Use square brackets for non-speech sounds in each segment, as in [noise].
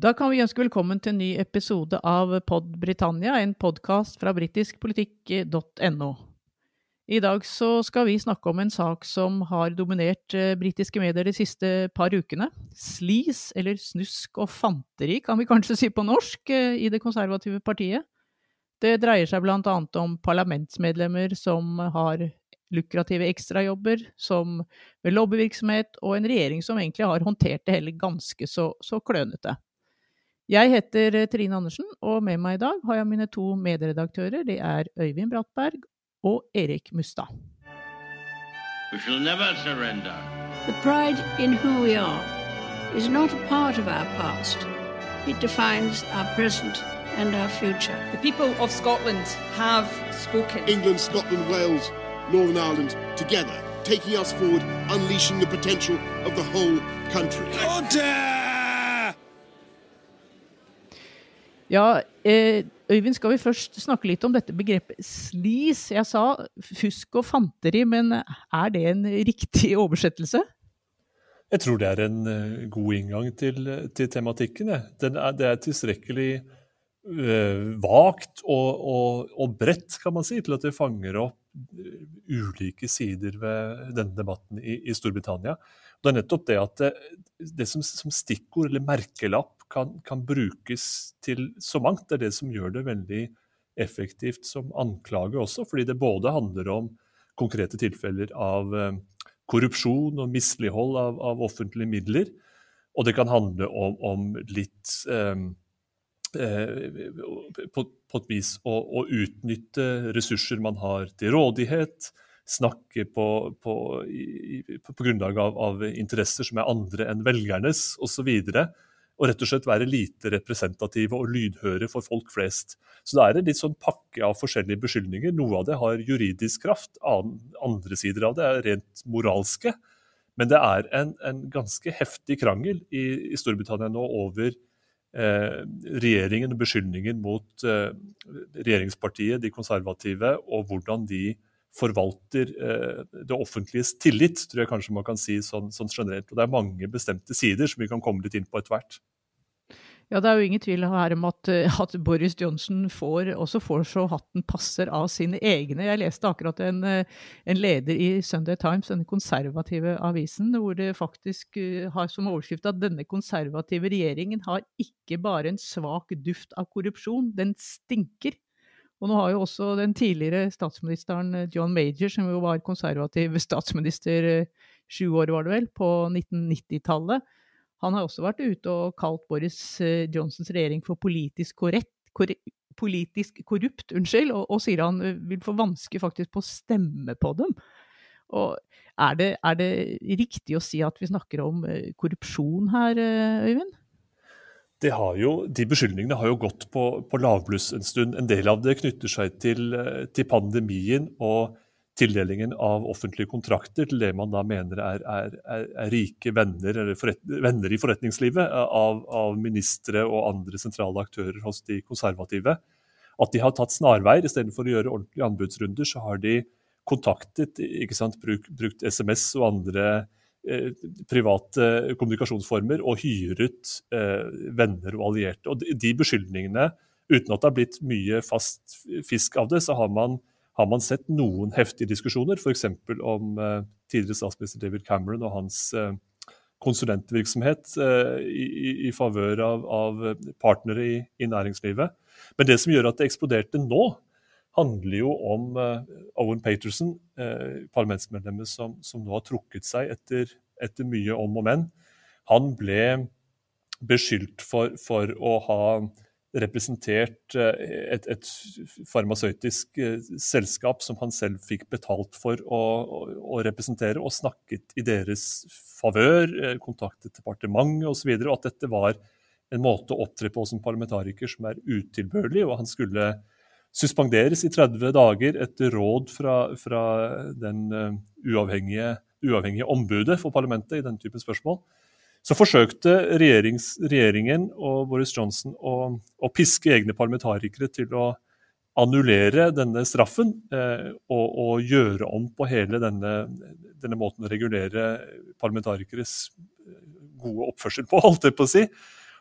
Da kan vi ønske velkommen til en ny episode av Pod Britannia, en podkast fra britiskpolitikk.no. I dag så skal vi snakke om en sak som har dominert eh, britiske medier de siste par ukene. Slis, eller snusk og fanteri, kan vi kanskje si på norsk, eh, i det konservative partiet. Det dreier seg bl.a. om parlamentsmedlemmer som har lukrative ekstrajobber, som ved lobbyvirksomhet, og en regjering som egentlig har håndtert det hele ganske så, så klønete. Jeg heter eh, Trine Andersen, og med meg i dag har jeg mine to medredaktører. Det er Øyvind Brattberg og Erik Mustad. We shall never surrender. The pride in who we are is not a part of our past. It defines our present and our future. The people of Scotland have spoken. England, Scotland, Wales, Northern Ireland together, taking us forward, unleashing the potential of the whole country. Ja, eh, Øyvind, skal vi først snakke litt om dette begrepet slis? Jeg sa fusk og fanteri, men er det en riktig oversettelse? Jeg tror det er en uh, god inngang til, til tematikken. Er, det er tilstrekkelig uh, vagt og, og, og, bredt, kan man si, til at det fanger opp uh, ulike sider ved denne debatten i, i Storbritannia. Det er nettopp det at det, det som, som, stikkord eller merkelapp kan, kan, brukes til så mangt. Det er det som gjør det veldig effektivt som anklage også, fordi det både handler om konkrete tilfeller av eh, korrupsjon og mislighold av, av, offentlige midler, og det kan handle om, om litt eh, eh, på, på, et vis å, å, utnytte ressurser man har til rådighet, snakke på, på, på grunnlag av, av, interesser som er andre enn velgernes osv. Og, så og rett og slett være lite representative og lydhøre for folk flest. Så det er en litt sånn pakke av forskjellige beskyldninger. Noe av det har juridisk kraft, andre sider av det er rent moralske. Men det er en, en ganske heftig krangel i, i Storbritannia nå over eh, regjeringen og beskyldningen mot eh, regjeringspartiet, de konservative, og hvordan de forvalter eh, det offentliges tillit, tror jeg kanskje man kan si sånn, sånn generelt. Og det er mange bestemte sider som vi kan komme litt inn på etter hvert. Ja, Det er jo ingen tvil her om at, eh, at, Boris Johnson får, også får så hatten passer av sine egne. Jeg leste akkurat en, eh, en, leder i Sunday Times, denne konservative avisen, hvor det faktisk eh, har som overskrift at denne konservative regjeringen har ikke bare en svak duft av korrupsjon, den stinker. Og nå har jo også den tidligere statsministeren John Major, som jo var konservativ statsminister sju år, var det vel, på 1990-tallet, han har også vært ute og kalt Boris eh, Johnsons regjering for politisk korrekt, korrekt politisk korrupt, unnskyld, og, og, sier han eh, vil få vanske faktisk på å stemme på dem. Og er det, er det, riktig å si at vi snakker om eh, korrupsjon her, Øyvind? Jo, de beskyldningene har jo gått på, på lavbluss en stund. En del av det knytter seg til, til pandemien og tildelingen av offentlige kontrakter til det man da mener er, er, er, rike venner, forret, venner, i forretningslivet av, av, ministre og andre sentrale aktører hos de konservative. At de har tatt snarveier istedenfor å gjøre ordentlige anbudsrunder, så har de kontaktet, ikke sant, bruk, brukt SMS og andre eh, private kommunikasjonsformer og hyret eh, venner og allierte. Og de, de beskyldningene, uten at det har blitt mye fast fisk av det, så har man har man sett noen heftige diskusjoner, f.eks. om eh, tidligere statsminister David Cameron og hans eh, konsulentvirksomhet eh, i, i, i favør av, av, partnere i, i, næringslivet. Men det som gjør at det eksploderte nå, handler jo om Owen Paterson, parlamentsmedlemmet som, som, nå har trukket seg etter, etter, mye om og men. Han ble beskyldt for, for å ha representert eh, et, et farmasøytisk eh, selskap som han selv fikk betalt for å, å, å representere, og snakket i deres favør, eh, kontaktet departementet osv., og, og at dette var en måte å opptre på som parlamentariker som er utilbørlig, og han skulle suspenderes i 30 dager etter råd fra, fra den uavhengige, uavhengige ombudet for parlamentet i denne typen spørsmål. Så forsøkte regjeringen og Boris Johnson å, å, piske egne parlamentarikere til å annullere denne straffen eh, og, og, gjøre om på hele denne, denne, måten å regulere parlamentarikeres gode oppførsel på, [laughs] holdt jeg på å si.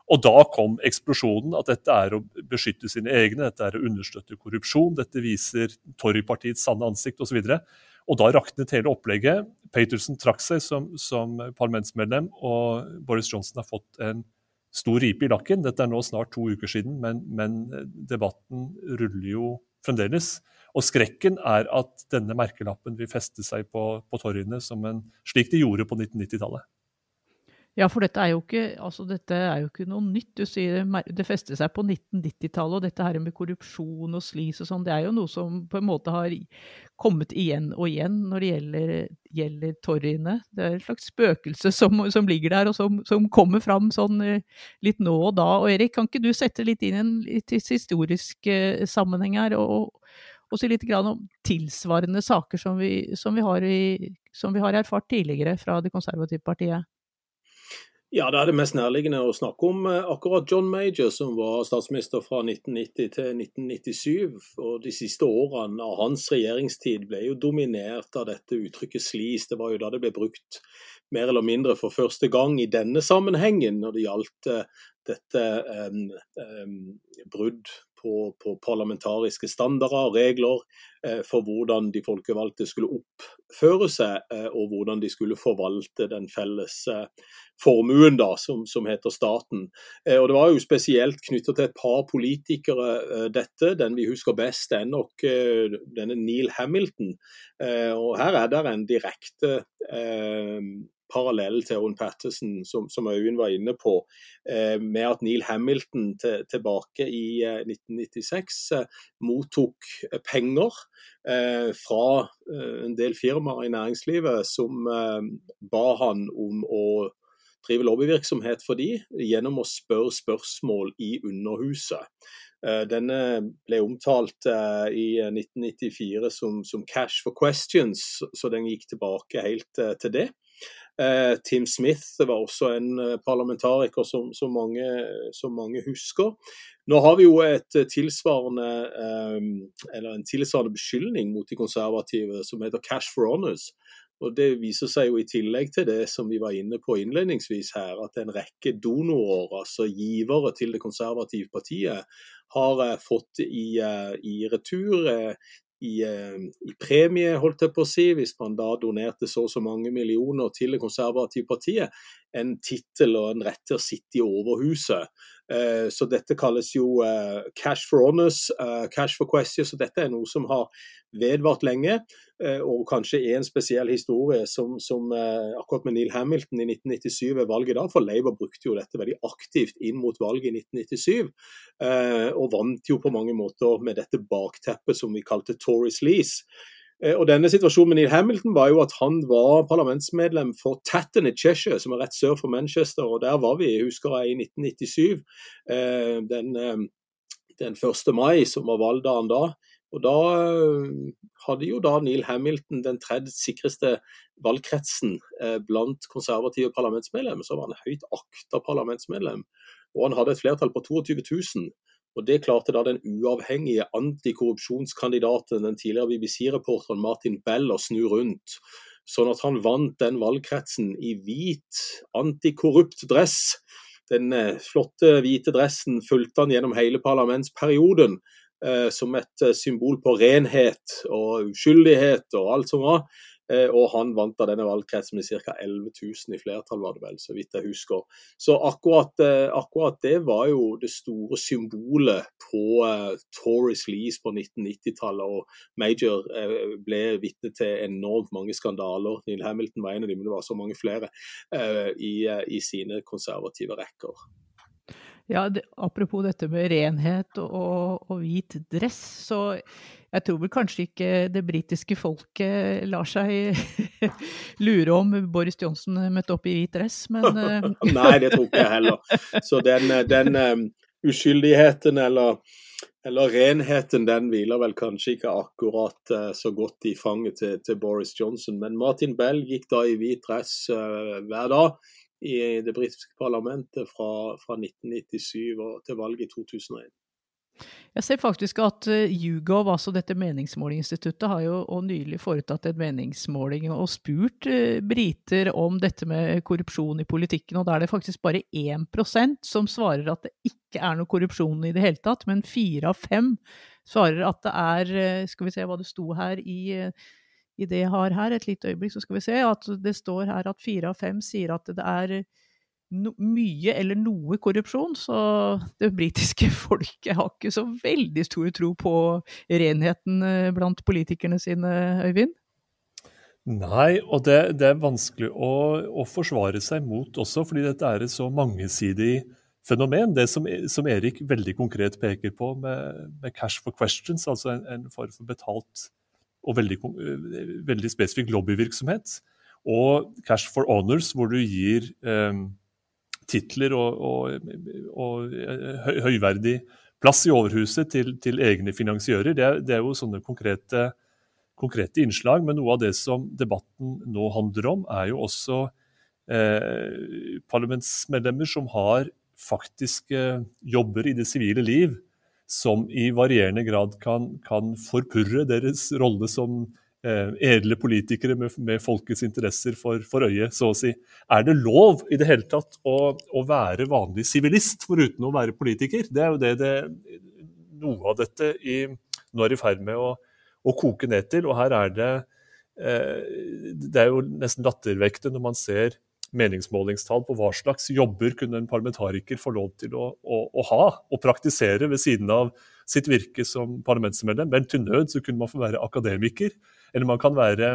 Og da kom eksplosjonen, at dette er å beskytte sine egne, dette er å understøtte korrupsjon, dette viser Torypartiets sanne ansikt osv. Og, og da raknet hele opplegget. Paterson trakk seg som, som, parlamentsmedlem, og Boris Johnson har fått en stor ripe i lakken. Dette er nå snart to uker siden, men, men debatten ruller jo fremdeles. Og skrekken er at denne merkelappen vil feste seg på, på torgene slik de gjorde på 1990-tallet. Ja, for dette er ikke, altså dette er jo ikke noe nytt. Du sier det fester seg på 1990-tallet, og dette her med korrupsjon og slis og sånn, det er jo noe som på en måte har kommet igjen og igjen når det gjelder, gjelder torgene. Det er et slags spøkelse som, som ligger der, og som, som, kommer fram sånn eh, litt nå og da. Og Erik, kan ikke du sette litt inn en litt historisk uh, sammenheng her? og og si litt om tilsvarende saker som vi, som vi, har, i, som vi har erfart tidligere fra Det konservative partiet. Ja, Det er det mest nærliggende å snakke om eh, akkurat John Major, som var statsminister fra 1990 til 1997. og De siste årene av hans regjeringstid ble jo dominert av dette uttrykket 'slis'. Det var jo da det ble brukt mer eller mindre for første gang i denne sammenhengen når det gjaldt eh, dette um, um, brudd på, på, parlamentariske standarder og regler eh, for hvordan de folkevalgte skulle oppføre seg, eh, og hvordan de skulle forvalte den felles eh, formuen da, som, som, heter staten. Og Det var jo spesielt knyttet til et par politikere, dette. Den vi husker best, er nok denne Neil Hamilton. og Her er det en direkte parallell til Owen Patterson, som, Øyvind var inne på, eh, med at Neil Hamilton til, tilbake i eh, 1996 eh, mottok penger eh, fra eh, en del firmaer i næringslivet som eh, ba han om å drive lobbyvirksomhet for de, gjennom å spørre spørsmål i Underhuset. Denne ble omtalt i 1994 som, som, 'Cash for questions', så den gikk tilbake helt til det. Eh, Tim Smith var også en eh, parlamentariker som, som, mange, som, mange, husker. Nå har vi jo et tilsvarende, eh, eller en tilsvarende beskyldning mot de konservative som heter 'cash for honors'. Og Det viser seg jo i tillegg til det som vi var inne på innledningsvis her, at en rekke donorer, altså givere til det konservative partiet, har fått i, i retur i, eh, i, premie, holdt jeg på å si, hvis man da donerte så og så mange millioner til det konservative partiet, en tittel og en rett til å sitte i Overhuset. Eh, så dette kalles jo eh, cash for honors, cash for questions, og dette er noe som har vedvart lenge. Og kanskje en spesiell historie som, som akkurat med Neil Hamilton i 1997 ved valget da, for Labour brukte jo dette veldig aktivt inn mot valget i 1997. Og vant jo på mange måter med dette bakteppet som vi kalte Tories lease. Og denne Situasjonen med Neil Hamilton var jo at han var parlamentsmedlem for Tatton i Cheshire, som er rett sør for Manchester. og Der var vi, husker jeg, i 1997. Den, den 1. mai, som var valgdagen da. Og Da eh, hadde jo da Neil Hamilton den tredje sikreste valgkretsen eh, blant konservative parlamentsmedlemmer. Så var han høyt akta parlamentsmedlem. Og han hadde et flertall på 22 000. Og Det klarte da den uavhengige antikorrupsjonskandidaten, den tidligere BBC-reporteren Martin Bell, å snu rundt. Sånn at han vant den valgkretsen i hvit, antikorrupt dress. Den eh, flotte hvite dressen fulgte han gjennom hele parlamentsperioden. Eh, som et eh, symbol på renhet og uskyldighet og alt som var. Eh, og han vant da denne valgkretsen med ca. 11 000 i flertall, var det vel, så vidt jeg husker. Så akkurat, akkurat det var jo det store symbolet på uh, lease på 1990-tallet. Og Major ble vitne til enormt mange skandaler. Neil Hamilton var en av dem, men det var så mange flere i, i sine konservative rekker. Ja, det, Apropos dette med renhet og, og, hvit dress, så jeg tror vel kanskje ikke det britiske folket lar seg [laughs] lure om Boris Johnson møtte opp i hvit dress, men [laughs] eh, Nei, det tror ikke jeg heller. Så den, den um, uskyldigheten eller, eller, renheten, den hviler vel kanskje ikke akkurat uh, så godt i fanget til, til, Boris Johnson. Men Martin Bell gikk da i hvit dress uh, hver dag i det britiske parlamentet fra, fra 1997 og til valget i 2001. Jeg ser faktisk at uh, YouGov, altså dette meningsmålingsinstituttet, har jo nylig foretatt en meningsmåling og spurt uh, briter om dette med korrupsjon i politikken. Og da er det faktisk bare 1% som svarer at det ikke er noe korrupsjon i det hele tatt, men fire av fem svarer at det er uh, Skal vi se hva det sto her i, i det jeg har her, et lite øyeblikk, så skal vi se at det står her at fire av fem sier at det er no, mye eller noe korrupsjon, så det britiske [laughs] folket har ikke så veldig stor tro på renheten eh, blant politikerne sine, Øyvind? Nei, og det, det er vanskelig å, å, forsvare seg mot også, fordi dette er et så mangesidig fenomen. Det som, som Erik veldig konkret peker på med, med cash for questions, altså en, en form for betalt og veldig, veldig spesifikk lobbyvirksomhet, og cash for honors, hvor du gir um, titler og, og, og eh, høyverdig plass i overhuset til, til egne finansiører. Det er, det er, jo sånne konkrete, konkrete, innslag. Men noe av det som debatten nå handler om, er jo også eh, parlamentsmedlemmer som har faktiske jobber i det sivile liv, som i varierende grad kan, kan forpurre deres rolle som eh, edle politikere med, med folkets interesser for, for øye, så å si. Er det lov i det hele tatt å, å være vanlig sivilist foruten å være politiker? Det er jo det, det noe av dette i, nå er i ferd med å, å, koke ned til. Og her er det eh, Det er jo nesten lattervekkende når man ser meningsmålingstall på hva slags jobber kunne en parlamentariker få lov til å, å, å ha og praktisere ved siden av sitt virke som parlamentsmedlem. Vel, til nød så kunne man få være akademiker eller man kan være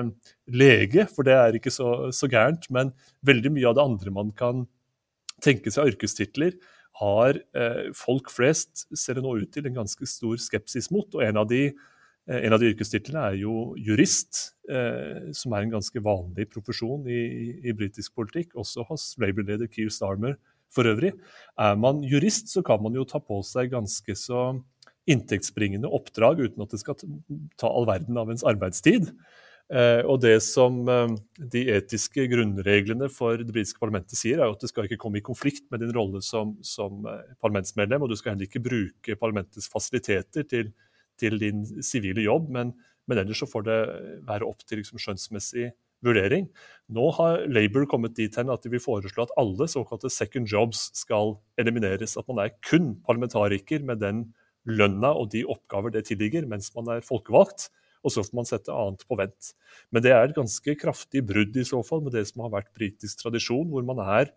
lege, for det er ikke så, så gærent. Men veldig mye av det andre man kan tenke seg av yrkestitler, har eh, folk flest, ser det nå ut til, en ganske stor skepsis mot. Og en av de, eh, en av de yrkestitlene er jo jurist, eh, som er en ganske vanlig profesjon i, i britisk politikk, også hos Labour-leder Keir Starmer for øvrig. Er man jurist, så kan man jo ta på seg ganske så inntektsbringende oppdrag uten at det skal ta all verden av ens arbeidstid. Eh, og det som eh, de etiske grunnreglene for det britiske parlamentet sier, er at det skal ikke komme i konflikt med din rolle som, som eh, parlamentsmedlem, og du skal heller ikke bruke parlamentets fasiliteter til, til din sivile jobb, men, men, ellers så får det være opp til liksom, skjønnsmessig vurdering. Nå har Labour kommet dit hen at de vil foreslå at alle såkalte second jobs skal elimineres. At man er kun parlamentariker med den lønna og de oppgaver det tilligger mens man er folkevalgt. Og så får man sette annet på vent. Men det er et ganske kraftig brudd i så fall med det som har vært britisk tradisjon, hvor man er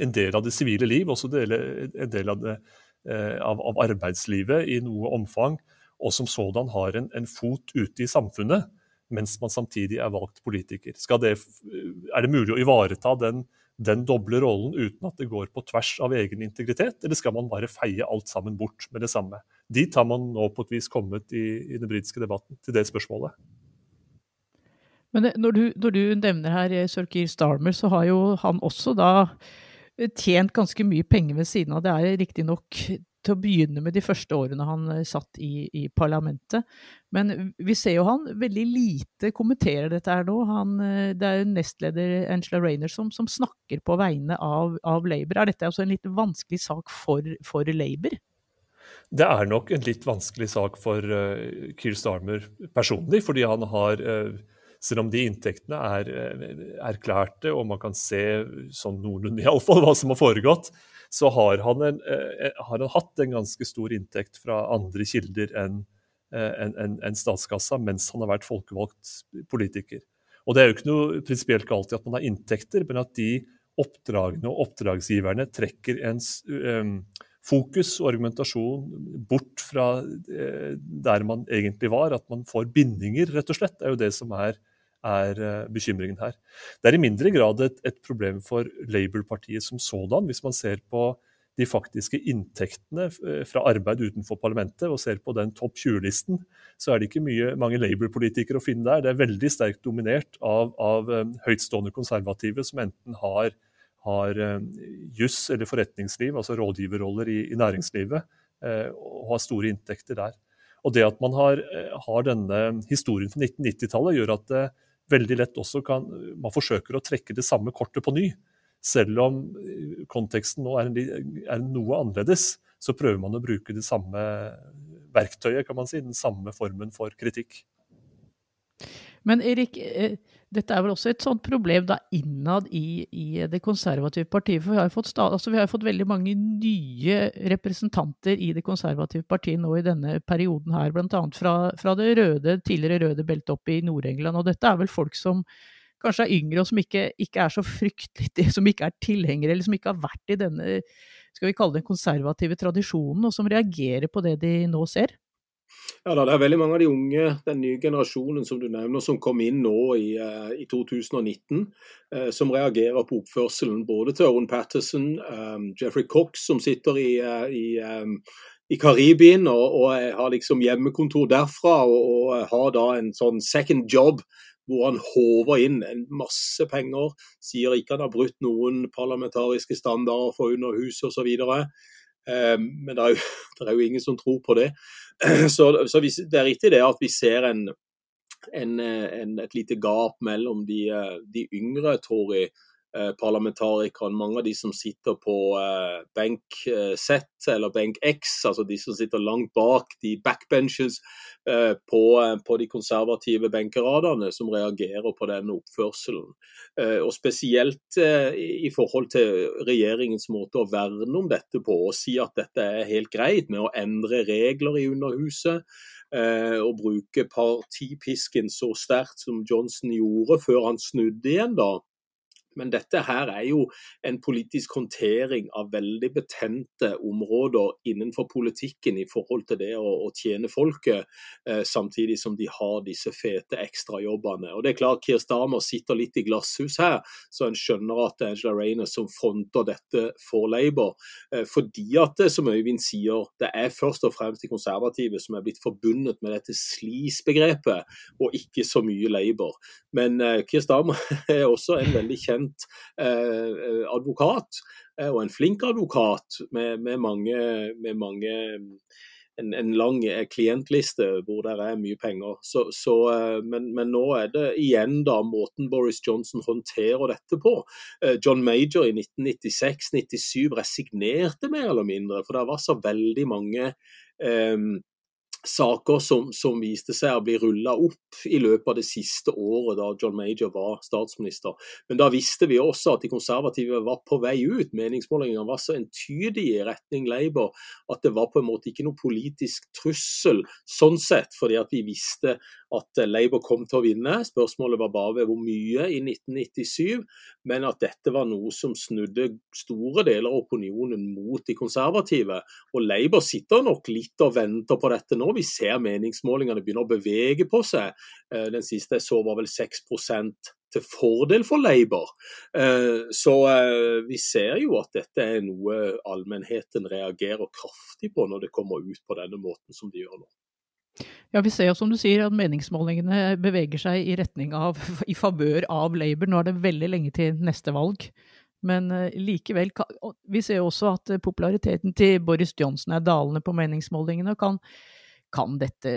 en del av det sivile liv, også en del av, det, eh, av, av, arbeidslivet i noe omfang, og som sådan har en, en fot ute i samfunnet, mens man samtidig er valgt politiker. Det, er det mulig å ivareta den den doble rollen uten at det går på tvers av egen integritet, eller skal man bare feie alt sammen bort med det samme? Dit har man nå på et vis kommet i, i den britiske debatten, til det spørsmålet. Men når du, når du nevner her eh, Sir Keir Starmer, så har jo han også da tjent ganske mye penger ved siden av. Det er riktignok til å begynne med de første årene han eh, satt i, i, parlamentet. Men vi ser jo han veldig lite kommenterer dette her nå. Han, eh, det er jo nestleder Angela Rayner som, som snakker på vegne av, av, Labour. Er dette altså en litt vanskelig sak for, for Labour? Det er nok en litt vanskelig sak for uh, Keir Starmer personlig, fordi han har uh, selv om de inntektene er erklærte, og man kan se sånn noenlunde iallfall hva som har foregått, så har han, en, eh, eh, har han, hatt en ganske stor inntekt fra andre kilder enn en, en, en statskassa mens han har vært folkevalgt politiker. Og Det er jo ikke noe prinsipielt galt i at man har inntekter, men at de oppdragene og oppdragsgiverne trekker ens um, fokus og argumentasjon bort fra uh, der man egentlig var. At man får bindinger, rett og slett. Er jo det som er er eh, bekymringen her. Det er i mindre grad et, et problem for Labour-partiet som sådan, hvis man ser på de faktiske inntektene eh, fra arbeid utenfor parlamentet og ser på den topp 20-listen, så er det ikke mye, mange Labour-politikere å finne der. Det er veldig sterkt dominert av, av um, høytstående konservative som enten har, har juss eller forretningsliv, altså rådgiverroller i, i næringslivet, og har store inntekter der. Og det at man har, har denne historien fra 1990-tallet, gjør at det veldig lett også kan Man forsøker å trekke det samme kortet på ny. selv om konteksten nå er, er noe annerledes, så prøver man å bruke det samme verktøyet, kan man si, den samme formen for kritikk. Men Erik, eh, dette er vel også et sånt problem da innad i, i det konservative partiet. For vi har, fått, altså fått veldig mange nye representanter i det konservative partiet nå i denne perioden her. Bl.a. Fra, fra det røde, tidligere røde beltet opp i Nord-England. Og dette er vel folk som kanskje er yngre og som ikke, ikke er så fryktelig Som ikke er tilhengere, eller som ikke har vært i denne skal vi kalle det konservative tradisjonen, og som reagerer på det de nå ser? Ja, da, Det er veldig mange av de unge, den nye generasjonen som du nevner, som kom inn nå i, uh, i 2019, eh, som reagerer på oppførselen både til Owen Patterson, um, Jeffrey Cox, som sitter i, uh, i, um, i Karibien og, og, har liksom hjemmekontor derfra, og, og, har da en sånn second job hvor han håver inn en masse penger, sier ikke han har brutt noen parlamentariske standarder for Underhuset osv. Men det er, jo, [laughs] det er, jo, ingen som tror på det. [clears throat] Så, så vi, det er riktig det at vi ser en, en, en, et lite gap mellom de, de yngre tror Eh, parlamentarikerne, mange av de som sitter på eh, benk eh, Z eller benk X, altså de som sitter langt bak de backbenches på, på de konservative benkeradene, som reagerer på den oppførselen. Og Spesielt i forhold til regjeringens måte å verne om dette på, og si at dette er helt greit med å endre regler i Underhuset. og bruke partipisken så sterkt som Johnson gjorde før han snudde igjen da, men dette her er jo en politisk håndtering av veldig betente områder innenfor politikken i forhold til det å, å tjene folket, eh, samtidig som de har disse fete ekstrajobbene. Og det er klart Keir Starmer sitter litt i glasshus her, så en skjønner at det er Angela Rayner som fronter dette for Labour. Eh, fordi at det, som Øyvind sier, det er først og fremst de konservative som er blitt forbundet med dette slis-begrepet, og ikke så mye Labour. Men eh, Starmer [laughs] er også en veldig kjent kjent eh, advokat, eh, og en flink advokat med, med mange, med mange en, en, lang eh, klientliste hvor det er mye penger. Så, så, men, men, nå er det igjen da måten Boris Johnson håndterer dette på. John Major i 1996-97 resignerte mer eller mindre, for det var så veldig mange um, saker som, som, viste seg å bli rulla opp i løpet av det siste året da John Major var statsminister. Men da visste vi også at de konservative var på vei ut. Meningsmålingene var så entydige i retning Labour at det var på en måte ikke noe politisk trussel sånn sett, fordi at vi visste at Labour kom til å vinne. Spørsmålet var bare ved hvor mye i 1997, men at dette var noe som snudde store deler av opinionen mot de konservative. Og Labour sitter nok litt og venter på dette nå. Vi ser meningsmålingene begynner å bevege på seg. Eh, den siste jeg så var vel 6% til fordel for Labour. Eh, så eh, vi ser jo at dette er noe allmennheten reagerer kraftig på når det kommer ut på denne måten som de gjør nå. Ja, Vi ser jo som du sier at meningsmålingene beveger seg i retning av, i favør av Labour. Nå er det veldig lenge til neste valg. Men likevel, vi ser også at populariteten til Boris Johnson er dalende på meningsmålingene. og Kan, kan dette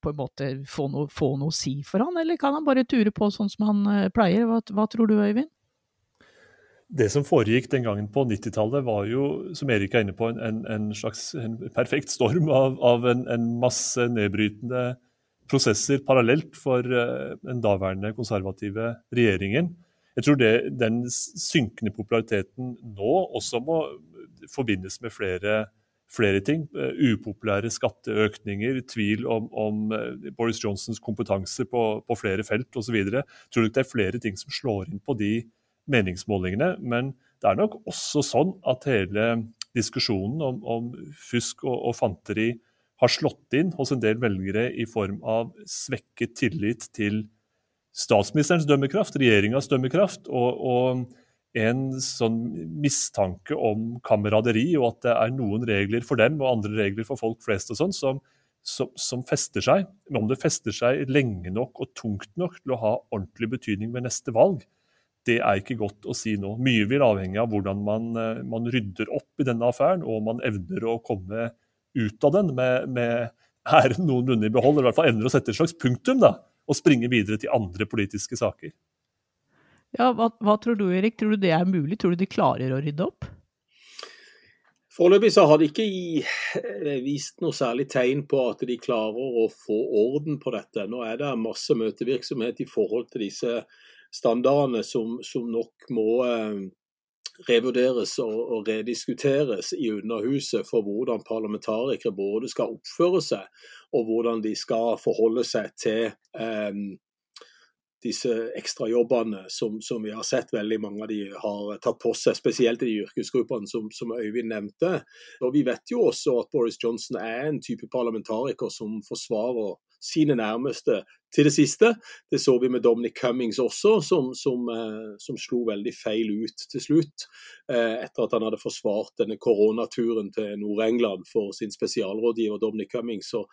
på en måte få noe, få noe, å si for han, eller kan han bare ture på sånn som han uh, pleier? Hva, hva tror du, Øyvind? det som foregikk den gangen på 90-tallet, var jo, som Erik er inne på, en, en slags en perfekt storm av, av en, en, masse nedbrytende prosesser parallelt for uh, den daværende konservative regjeringen. Jeg tror det, den synkende populariteten nå også må forbindes med flere, flere ting. Uh, upopulære skatteøkninger, tvil om, om uh, Boris Johnsons kompetanse på, på flere felt osv. Tror nok det er flere ting som slår inn på de meningsmålingene. Men det er nok også sånn at hele diskusjonen om, om fusk og, og, fanteri har slått inn hos en del velgere i form av svekket tillit til statsministerens dømmekraft, regjeringas dømmekraft, og, og, en sånn mistanke om kameraderi, og at det er noen regler for dem og andre regler for folk flest og sånn, som, som, som, fester seg. Men om det fester seg lenge nok og tungt nok til å ha ordentlig betydning ved neste valg, det er ikke godt å si nå. Mye vil avhenge av hvordan man, eh, man rydder opp i denne affæren, og man evner å komme ut av den med, med æren noenlunde i behold, eller i hvert fall evner å sette et slags punktum da, og springe videre til andre politiske saker. Ja, hva, hva tror du, Erik? Tror du det er mulig? Tror du de klarer å rydde opp? Foreløpig så har de ikke eh, vist noe særlig tegn på at de klarer å få orden på dette. Nå er det masse møtevirksomhet i forhold til disse standardene som, som nok må eh, revurderes og, rediskuteres i Underhuset for hvordan parlamentarikere både skal oppføre seg og hvordan de skal forholde seg til eh, disse ekstrajobbene som, som, vi har sett veldig mange av de har tatt på seg, spesielt i de yrkesgruppene som, som Øyvind nevnte. Og Vi vet jo også at Boris Johnson er en type parlamentariker som forsvarer sine nærmeste til det siste. Det så vi med Dominic Cummings også, som, som, eh, som slo veldig feil ut til slutt. Eh, etter at han hadde forsvart denne koronaturen til Nord-England for sin spesialrådgiver Dominic Cummings. Så,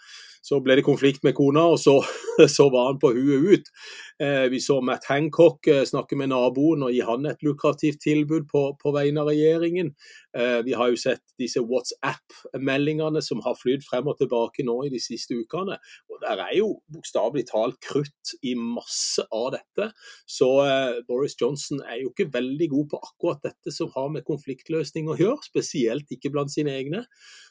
så, ble det konflikt med kona, og så, [laughs] så var han på huet ut. Eh, vi så Matt Hancock snakke med naboen og gi han et lukrativt tilbud på, på vegne av regjeringen. Vi har jo sett disse WhatsApp-meldingene som har flydd frem og tilbake nå i de siste ukene. Og der er jo bokstavelig talt gammelt krutt i masse av dette. Så eh, Boris Johnson er jo ikke veldig god på akkurat dette som har med konfliktløsning å gjøre, spesielt ikke blant sine egne.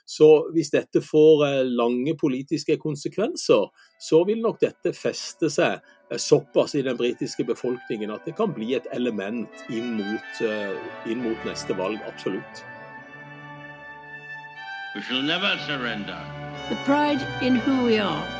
Så hvis dette får eh, lange politiske konsekvenser, så vil nok dette feste seg eh, såpass i den britiske befolkningen at det kan bli et element inn mot, eh, inn mot neste valg, absolutt. We shall never surrender. The pride in who we are